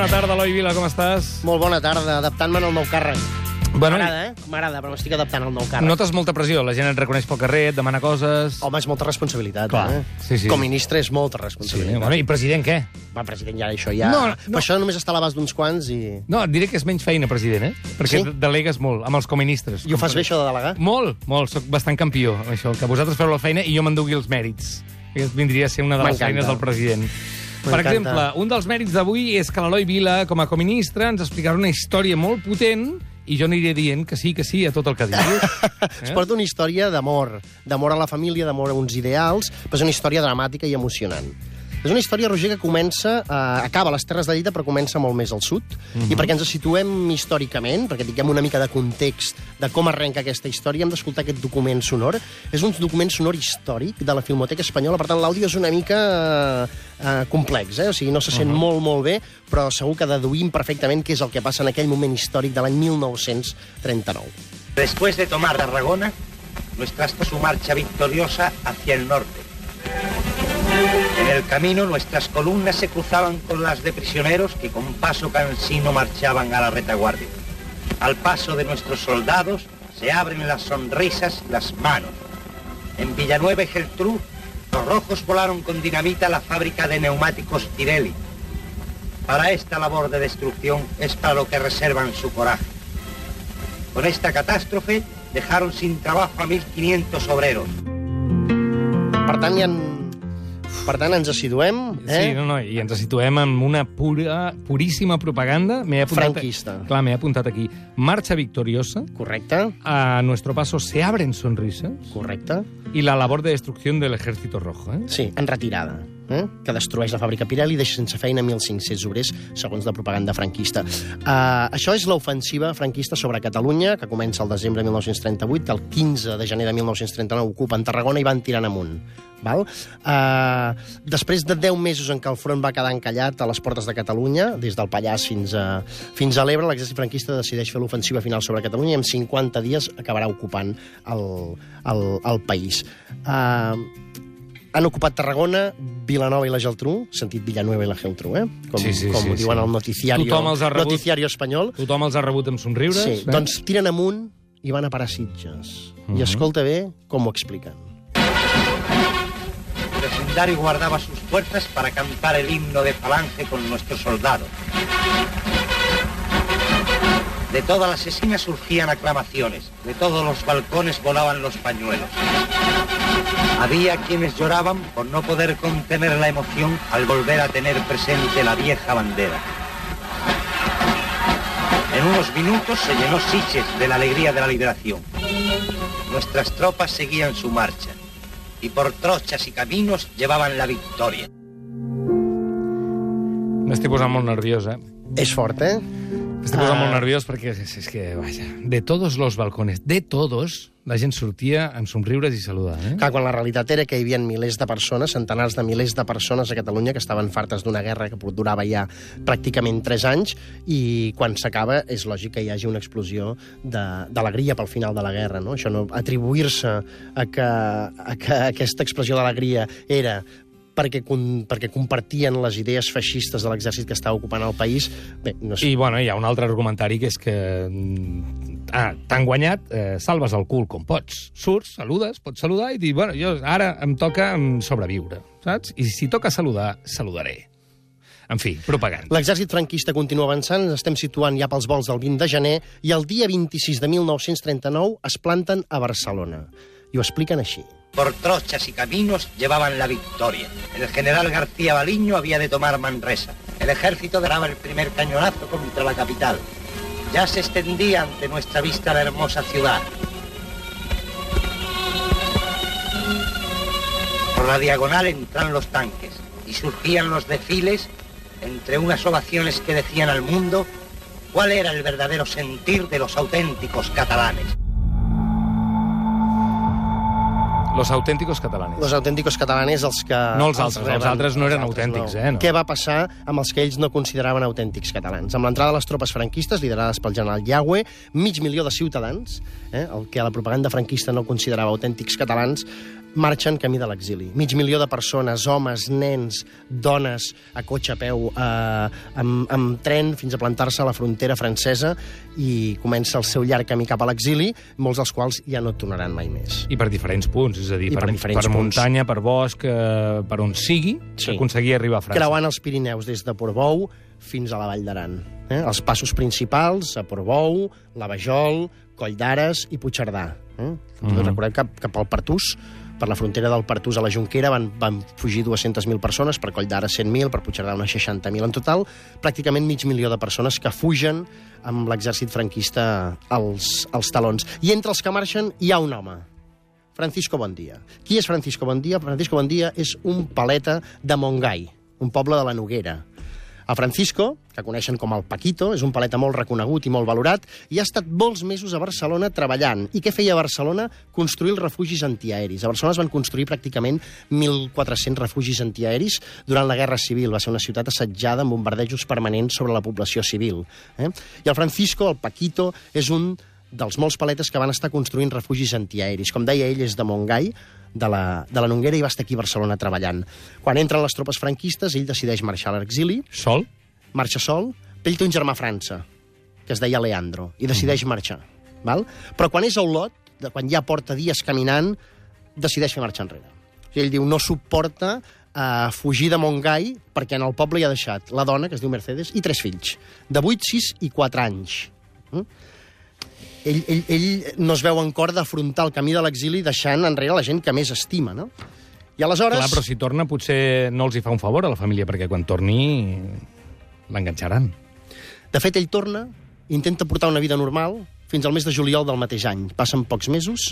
Bona tarda, Eloi Vila, com estàs? Molt bona tarda, adaptant-me al nou càrrec. Bueno, M'agrada, eh? M'agrada, però m'estic adaptant al nou càrrec. notes molta pressió, la gent et reconeix pel carrer, et demana coses... Home, és molta responsabilitat, Clar, eh? sí, sí. Com a ministre és molta Sí, responsabilitat. bueno, i president què? Va, president, ja això ja... No, No. Però això només està a l'abast d'uns quants i... No, et diré que és menys feina, president, eh? Perquè Sí? delegues molt, amb els coministres. I ho fas bé, això de delegar? Molt, molt, sóc bastant campió, això, que vosaltres feu la feina i jo m'endugui els mèrits. Aquest vindria a ser una de les feines del president. Per exemple, un dels mèrits d'avui és que l'Eloi Vila, com a coministre, ens explicarà una història molt potent i jo aniré dient que sí, que sí a tot el que digui. Es porta una història d'amor, d'amor a la família, d'amor a uns ideals, però és una història dramàtica i emocionant. És una història, Roger, que comença, eh, acaba a les Terres de Lleida, però comença molt més al sud. I perquè ens situem històricament, perquè tinguem una mica de context de com arrenca aquesta història, hem d'escoltar aquest document sonor. És un document sonor històric de la Filmoteca Espanyola, per tant, l'àudio és una mica eh, eh, complex, eh? o sigui, no se sent molt, molt bé, però segur que deduïm perfectament què és el que passa en aquell moment històric de l'any 1939. Después de tomar Tarragona, nuestra su marcha victoriosa hacia el norte. El camino nuestras columnas se cruzaban con las de prisioneros que con paso cansino marchaban a la retaguardia. Al paso de nuestros soldados se abren las sonrisas y las manos. En Villanueva y Geltrú, los rojos volaron con dinamita la fábrica de neumáticos Pirelli. Para esta labor de destrucción es para lo que reservan su coraje. Con esta catástrofe dejaron sin trabajo a 1.500 obreros. Per tant, ens situem... Eh? Sí, no, no, i ens situem en una pura, puríssima propaganda. M'he apuntat, Franquista. Clar, m'he apuntat aquí. Marcha victoriosa, Correcte, a nuestro paso se abren sonrisas correcte. y la labor de destrucción del ejército rojo. ¿eh? Sí, en retirada, eh? que destrueix la fàbrica Pirelli i deixa sense feina 1.500 obrers, segons la propaganda franquista. Uh, això és l'ofensiva franquista sobre Catalunya, que comença el desembre de 1938, que el 15 de gener de 1939 ocupen Tarragona i van tirant amunt. Val? Uh, després de 10 mesos en què el front va quedar encallat a les portes de Catalunya, des del Pallars fins a, fins a l'Ebre, l'exèrcit franquista decideix fer l'ofensiva final sobre Catalunya i en 50 dies acabarà ocupant el, el, el país. Uh, han ocupat Tarragona, Vilanova i la Geltrú, sentit Villanueva i la Geltrú, eh? Com, Sí, sí, com sí, ho diuen sí. al noticiario, Tothom els ha rebut. noticiario espanyol. Tothom els ha rebut amb somriures. Sí, eh? doncs tiren amunt i van a parar Sitges. I Mhm. escolta bé com ho expliquen. El vecindario guardaba sus fuerzas para cantar el himno de falange con nuestros soldados. De todas las esquinas surgían aclamaciones, de todos los balcones volaban los pañuelos. Había quienes lloraban por no poder contener la emoción al volver a tener presente la vieja bandera. En unos minutos se llenó Siches de la alegría de la liberación. Nuestras tropas seguían su marcha y por trochas y caminos llevaban la victoria. M'estic posant molt nerviós, eh? És fort, eh? M'estic posant Ah. molt nerviós perquè és, és que, vaja, de todos los balcones, de todos, la gent sortia amb somriures i saludant, eh? Clar, quan la realitat era que hi havia milers de persones, centenars de milers de persones a Catalunya que estaven fartes d'una guerra que durava ja pràcticament 3 anys i quan s'acaba és lògic que hi hagi una explosió de- d'alegria pel final de la guerra. No? Això no atribuir-se a, que, a que aquesta explosió d'alegria era perquè, perquè compartien les idees feixistes de l'exèrcit que estava ocupant el país, bé, no sé. I, bueno, hi ha un altre argumentari que és que mm, ah, t'han guanyat, eh, salves el cul com pots. Surts, saludes, pots saludar i dir, bueno, jo ara em toca sobreviure, saps? I si toca saludar, saludaré. En fi, propaganda. L'exèrcit franquista continua avançant, ens estem situant ja pels vols del 20 de gener, i el dia 26 de 1939 es planten a Barcelona. I ho expliquen així. por trochas y caminos llevaban la victoria. El general García Baliño había de tomar Manresa. El ejército daba el primer cañonazo contra la capital. Ya se extendía ante nuestra vista la hermosa ciudad. Por la diagonal entran los tanques y surgían los desfiles entre unas ovaciones que decían al mundo cuál era el verdadero sentir de los auténticos catalanes. Los auténticos catalanes. Los autènticos catalanes, els que... No els altres, reben. els altres no eren Els altres autèntics, eh, no. Què va passar amb els que ells no consideraven autèntics catalans? Amb l'entrada de les tropes franquistes, liderades pel general Yagüe, mig milió de ciutadans, eh, el que la propaganda franquista no considerava autèntics catalans, marxen camí de l'exili. Mig milió de persones, homes, nens, dones, a cotxe, a peu, eh, amb, amb tren, fins a plantar-se a la frontera francesa i comença el seu llarg camí cap a l'exili, molts dels quals ja no tornaran mai més. I per diferents punts, és a dir, I per, per diferents per punts. muntanya, per bosc, eh, per on sigui, Sí. aconseguir arribar a França. creuant els Pirineus des de Portbou fins a la Vall d'Aran. Eh? Els passos principals a Portbou, la Vajol, Coll d'Ares i Puigcerdà. Eh? Mm. -hmm. Recordem que cap al Pertús, per la frontera del Pertús a la Junquera, van, van fugir 200.000 persones, per Coll d'Ares 100.000, per Puigcerdà unes 60.000. En total, pràcticament mig milió de persones que fugen amb l'exèrcit franquista als, als talons. I entre els que marxen hi ha un home, Francisco Bondia. Qui és Francisco Bondia? Francisco Bondia és un paleta de Montgai, un poble de la Noguera. El Francisco, que coneixen com el Paquito, és un paleta molt reconegut i molt valorat, i ha estat molts mesos a Barcelona treballant. I què feia a Barcelona? Construir els refugis antiaeris. A Barcelona es van construir pràcticament 1.400 refugis antiaeris durant la Guerra Civil. Va ser una ciutat assetjada amb bombardejos permanents sobre la població civil. Eh? I el Francisco, el Paquito, és un dels molts paletes que van estar construint refugis antiaeris. Com deia ell, és de Montgai, de la, de la Noguera, i va estar aquí a Barcelona treballant. Quan entren les tropes franquistes, ell decideix marxar a l'exili, Sol? marxa sol, però ell té un germà a França, que es deia Leandro, i decideix marxar. Val? Però quan és a Olot, de quan ja porta dies caminant, decideix fer marxa enrere. Ell diu, no suporta uh, fugir de Montgai perquè en el poble hi ha deixat la dona, que es diu Mercedes, i tres fills, de 8, 6 i 4 anys. Mm? Ell, ell, ell no es veu en cor d'afrontar el camí de l'exili deixant enrere la gent que més estima, no? I aleshores... Clar, però si torna potser no els hi fa un favor a la família, perquè quan torni l'enganxaran. De fet, ell torna, intenta portar una vida normal fins al mes de juliol del mateix any. Passen pocs mesos,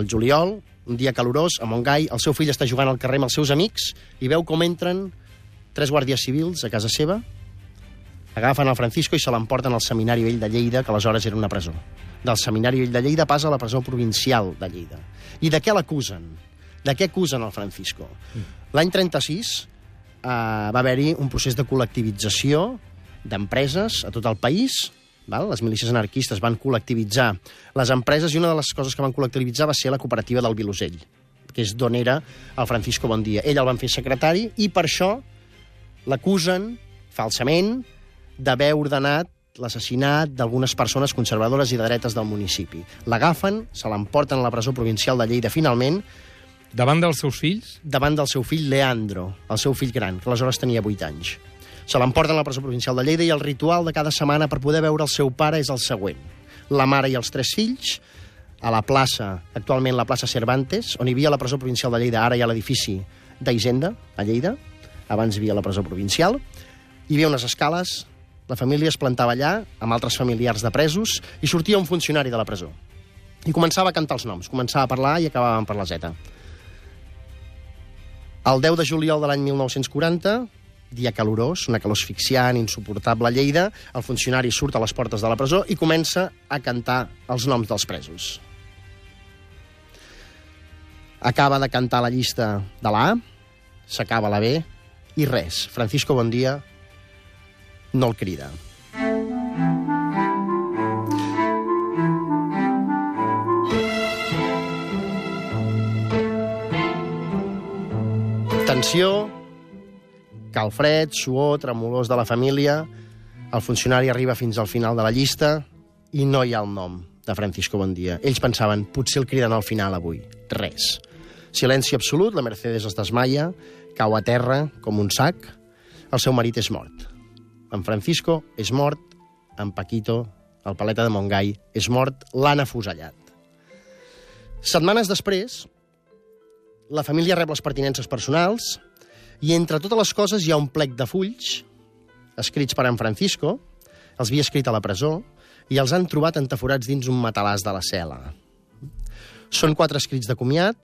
el juliol, un dia calorós, a Montgai, el seu fill està jugant al carrer amb els seus amics i veu com entren tres guàrdies civils a casa seva, agafen el Francisco i se l'emporten al Seminari Vell de Lleida, que aleshores era una presó. Del Seminari Vell de Lleida passa a la presó provincial de Lleida. I de què l'acusen? De què acusen el Francisco? L'any 36 eh, va haver-hi un procés de col·lectivització d'empreses a tot el país, val? les milícies anarquistes van col·lectivitzar les empreses i una de les coses que van col·lectivitzar va ser la cooperativa del Vilosell, que és d'on era el Francisco Bondia. Ell el van fer secretari i per això l'acusen falsament d'haver ordenat l'assassinat d'algunes persones conservadores i de dretes del municipi. L'agafen, se l'emporten a la presó provincial de Lleida finalment, Davant dels seus fills, davant del seu fill Leandro, el seu fill gran, que aleshores tenia 8 anys. Se l'emporten a la presó provincial de Lleida i el ritual de cada setmana per poder veure el seu pare és el següent. La mare i els tres fills, a la plaça, actualment la plaça Cervantes, on hi havia la presó provincial de Lleida, ara hi ha l'edifici d'Hisenda, a Lleida, abans hi havia la presó provincial, hi havia unes escales, la família es plantava allà, amb altres familiars de presos, i sortia un funcionari de la presó. I començava a cantar els noms, començava a parlar i acabaven per la zeta. El 10 de juliol de l'any 1940, dia calorós, una calor asfixiant, insuportable a Lleida, el funcionari surt a les portes de la presó i comença a cantar els noms dels presos. Acaba de cantar la llista de la A, s'acaba la B, i res. Francisco Bondia no el crida. Tensió, calfred, suor, tremolors de la família... El funcionari arriba fins al final de la llista i no hi ha el nom de Francisco Bondia. Ells pensaven, potser el criden al final avui. Res. Silenci absolut, la Mercedes es desmaia, cau a terra com un sac. El seu marit és mort. En Francisco és mort, en Paquito, el paleta de Montgai, és mort, l'han afusellat. Setmanes després, la família rep les pertinences personals i entre totes les coses hi ha un plec de fulls escrits per en Francisco, els havia escrit a la presó, i els han trobat entaforats dins un matalàs de la cel·la. Són quatre escrits de comiat,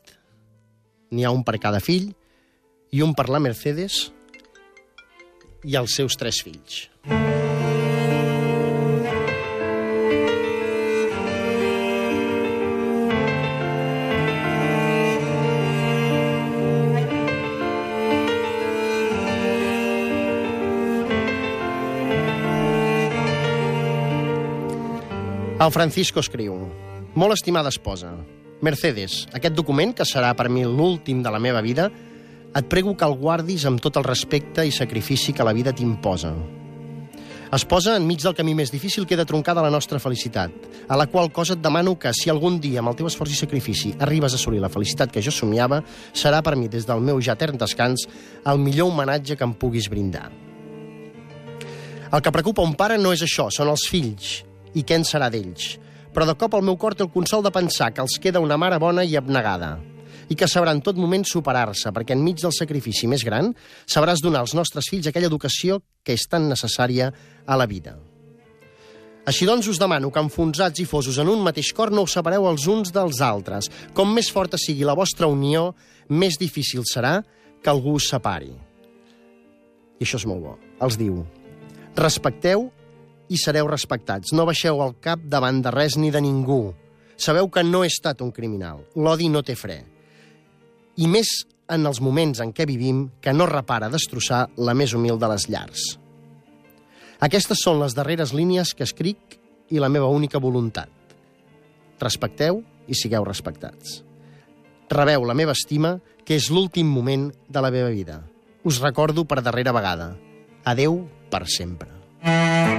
N'hi ha un per cada fill, i un per la Mercedes i els seus tres fills. El Francisco escriu Molt estimada esposa, Mercedes, aquest document, que serà per mi l'últim de la meva vida, et prego que el guardis amb tot el respecte i sacrifici que la vida t'imposa. Es posa enmig del camí més difícil que he de troncar de la nostra felicitat, a la qual cosa et demano que, si algun dia, amb el teu esforç i sacrifici, arribes a assolir la felicitat que jo somiava, serà per mi, des del meu ja etern descans, el millor homenatge que em puguis brindar. El que preocupa un pare no és això, són els fills, i què en serà d'ells. Però de cop el meu cor té el consol de pensar que els queda una mare bona i abnegada i que sabrà en tot moment superar-se, perquè enmig del sacrifici més gran sabràs donar als nostres fills aquella educació que és tan necessària a la vida. Així doncs us demano que enfonsats i fosos en un mateix cor no us separeu els uns dels altres. Com més forta sigui la vostra unió, més difícil serà que algú us separi. I això és molt bo. Els diu, respecteu i sereu respectats. No baixeu el cap davant de res ni de ningú. Sabeu que no he estat un criminal. L'odi no té fre. I més en els moments en què vivim que no repara destrossar la més humil de les llars. Aquestes són les darreres línies que escric i la meva única voluntat. Respecteu i sigueu respectats. Rebeu la meva estima, que és l'últim moment de la meva vida. Us recordo per darrera vegada. Adeu per sempre. No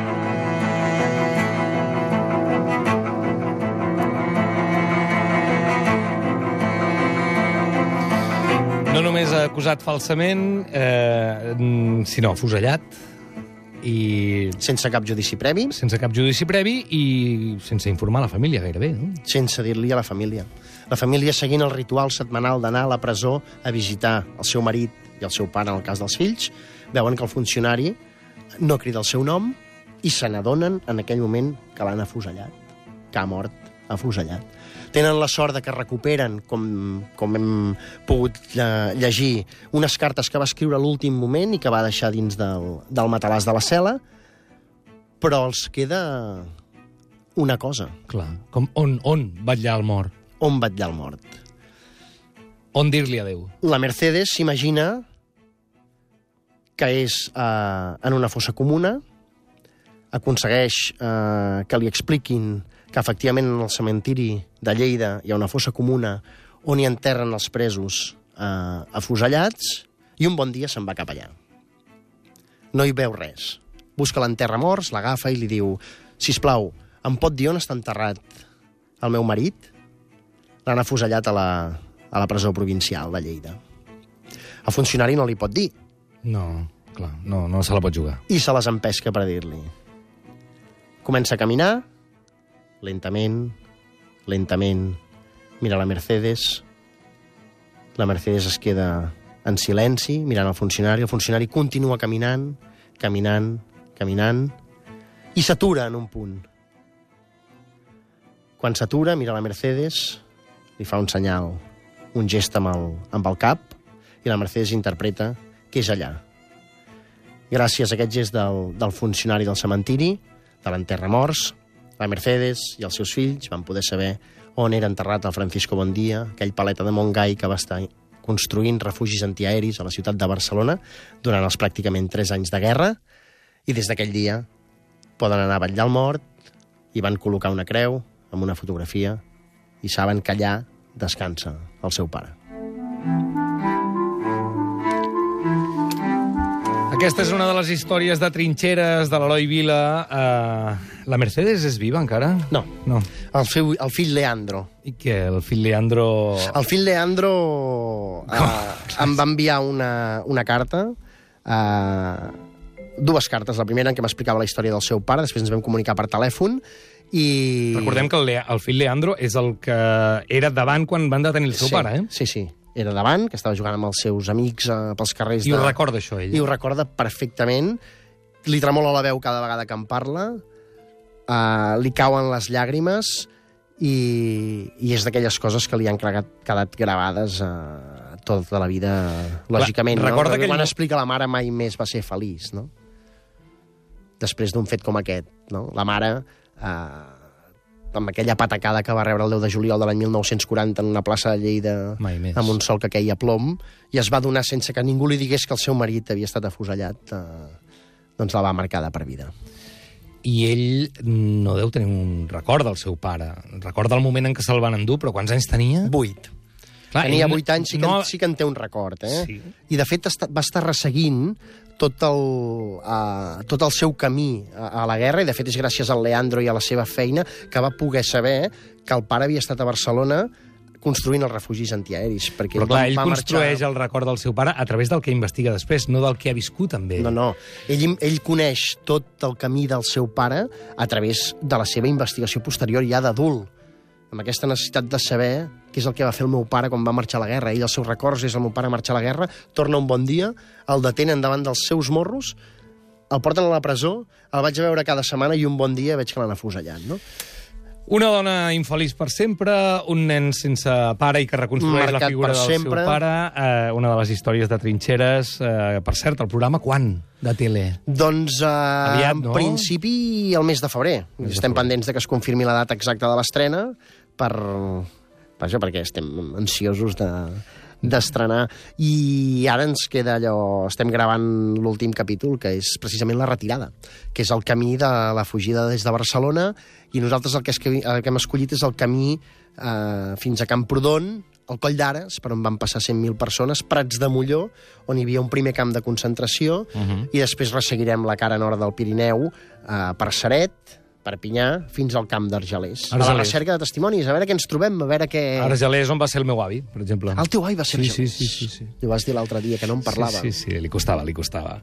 acusat falsament, eh, sinó afusellat, i Sense cap judici previ, sense cap judici previ i sense informar la família gairebé. No? sense dir-li a la família. La família seguint el ritual setmanal d'anar a la presó a visitar el seu marit i el seu pare, en el cas dels fills, veuen que el funcionari no crida el seu nom i se n'adonen en aquell moment que l'han afusellat, que ha mort afusellat. Tenen la sort de que recuperen, com, com hem pogut lle- llegir, unes cartes que va escriure a l'últim moment i que va deixar dins del, del matalàs de la cel·la, però els queda una cosa. Clar. Com, on, on vetllar el mort? On vetllar el mort? On dir-li adeu? La Mercedes s'imagina que és eh, en una fossa comuna, aconsegueix eh, que li expliquin que efectivament en el cementiri de Lleida hi ha una fossa comuna on hi enterren els presos eh, afusellats i un bon dia se'n va cap allà. No hi veu res. Busca l'enterra morts, l'agafa i li diu «Si plau, em pot dir on està enterrat el meu marit?» L'han afusellat a la, a la presó provincial de Lleida. El funcionari no li pot dir No, clar, no, no se la pot jugar. i se les empesca per dir-li. Comença a caminar, lentament, lentament, mira la Mercedes, la Mercedes es queda en silenci, mirant el funcionari, el funcionari continua caminant, caminant, caminant, i s'atura en un punt. Quan s'atura, mira la Mercedes, li fa un senyal, un gest amb el, amb el cap, i la Mercedes interpreta que és allà, gràcies a aquest gest del, del funcionari del cementiri, de l'enterra morts, la Mercedes i els seus fills van poder saber on era enterrat el Francisco Bondia, aquell paleta de Montgai que va estar construint refugis antiaeris a la ciutat de Barcelona durant els pràcticament 3 anys de guerra, i des d'aquell dia poden anar a vetllar el mort i van col·locar una creu amb una fotografia i saben que allà descansa el seu pare. Aquesta és una de les històries de trinxeres de l'Eloi Vila. Uh, la Mercedes és viva encara? No, No. el, fill, el fill Leandro, I que el fill Leandro... El fill Leandro eh, em va enviar una, una carta, eh, dues cartes. La primera en què m'explicava la història del seu pare, després ens vam comunicar per telèfon, i... Recordem que el, Le el fill Leandro és el que era davant quan van detenir el seu sí, pare, eh? Sí, sí. Era davant, que estava jugant amb els seus amics eh, pels carrers I de... ho recorda, això, ell. I ho recorda perfectament. Li tremola la veu cada vegada que em parla, uh, li cauen les llàgrimes i, i és d'aquelles coses que li han quedat, quedat gravades uh, tota la vida, lògicament. recorda no? aquell Quan mo- explica la mare mai més va ser feliç, no? Després d'un fet com aquest, no? La mare, eh, amb aquella patacada que va rebre el 10 de juliol de l'any 1940 en una plaça de Lleida amb un sol que queia plom, i es va donar sense que ningú li digués que el seu marit havia estat afusellat, eh, doncs la va marcar per vida. I ell no deu tenir un record del seu pare. Recorda el moment en què se'l van endur, però quants anys tenia? Vuit. Clar, Tenia ell 8 anys, sí que, no- sí que en té un record, eh? Sí. I, de fet, va estar resseguint tot el, uh, tot el seu camí a, a la guerra, i de fet és gràcies al Leandro i a la seva feina que va poder saber que el pare havia estat a Barcelona construint els refugis antiaeris. Perquè Però clar, ell construeix marxar... el record del seu pare a través del que investiga després, no del que ha viscut amb ell. No, no. Ell, ell coneix tot el camí del seu pare a través de la seva investigació posterior ja d'adult amb aquesta necessitat de saber què és el que va fer el meu pare quan va marxar a la guerra. Ell, els seus records és el meu pare marxar a la guerra, torna un bon dia, el detenen davant dels seus morros, el porten a la presó, el vaig veure cada setmana i un bon dia veig que l'han afusellat, no? Una dona infeliç per sempre, un nen sense pare i que reconstrueix la Marcat figura per del sempre. seu pare, eh, una de les històries de trinxeres. Eh, per cert, el programa quan? De tele? Doncs, uh, Aviat, en no? principi, el mes de febrer. Mes de estem febrer. pendents de que es confirmi la data exacta de l'estrena per... per això, perquè estem ansiosos de d'estrenar i ara ens queda allò estem gravant l'últim capítol que és precisament la retirada que és el camí de la fugida des de Barcelona i nosaltres el que, es, el que hem escollit és el camí eh, fins a Camprodon el Coll d'Ares, per on van passar 100.000 persones, Prats de Molló, on hi havia un primer camp de concentració, uh -huh. i després resseguirem la cara nord del Pirineu eh, per Seret, Perpinyà, fins al camp d'Argelers. A la recerca de testimonis, a veure què ens trobem, a veure què... Argelers, on va ser el meu avi, per exemple. El teu avi va ser Sí, Argelers. sí, sí, sí, sí. Ho vas dir l'altre dia, que no en parlava. Sí, sí, sí, li costava, li costava.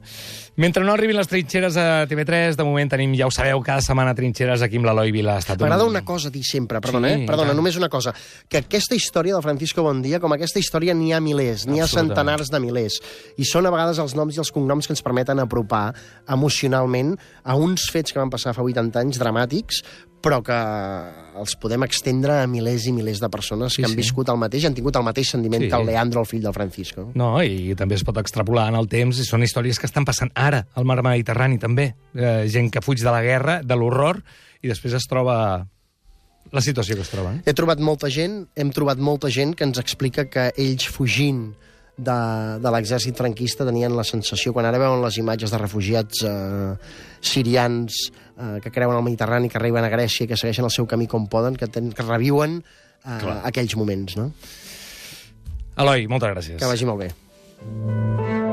Mentre no arribin les trinxeres a TV3, de moment tenim, ja ho sabeu, cada setmana trinxeres aquí amb l'Eloi Vila. Estat un- M'agrada una cosa dir sempre, perdona, Sí, eh? Perdona, ja. només una cosa. Que aquesta història del Francisco Bondia, com aquesta història, n'hi ha milers, n'hi ha centenars de milers. I són a vegades els noms i els cognoms que ens permeten apropar emocionalment a uns fets que van passar fa 80 anys dramàtics, però que els podem extendre a milers i milers de persones Sí, que han sí. viscut el mateix, han tingut el mateix sentiment Sí. que el Leandro, el fill del Francisco. No, i també es pot extrapolar en el temps, i són històries que estan passant ara al mar Mediterrani, també. Eh, gent que fuig de la guerra, de l'horror, i després es troba la situació que es troba. Eh? He trobat molta gent, hem trobat molta gent que ens explica que ells fugint de, de l'exèrcit franquista tenien la sensació, quan ara veuen les imatges de refugiats eh, sirians eh, que creuen el Mediterrani, que arriben a Grècia i que segueixen el seu camí com poden, que, ten, que reviuen eh, aquells moments, no? Eloi, moltes gràcies. Que vagi molt bé.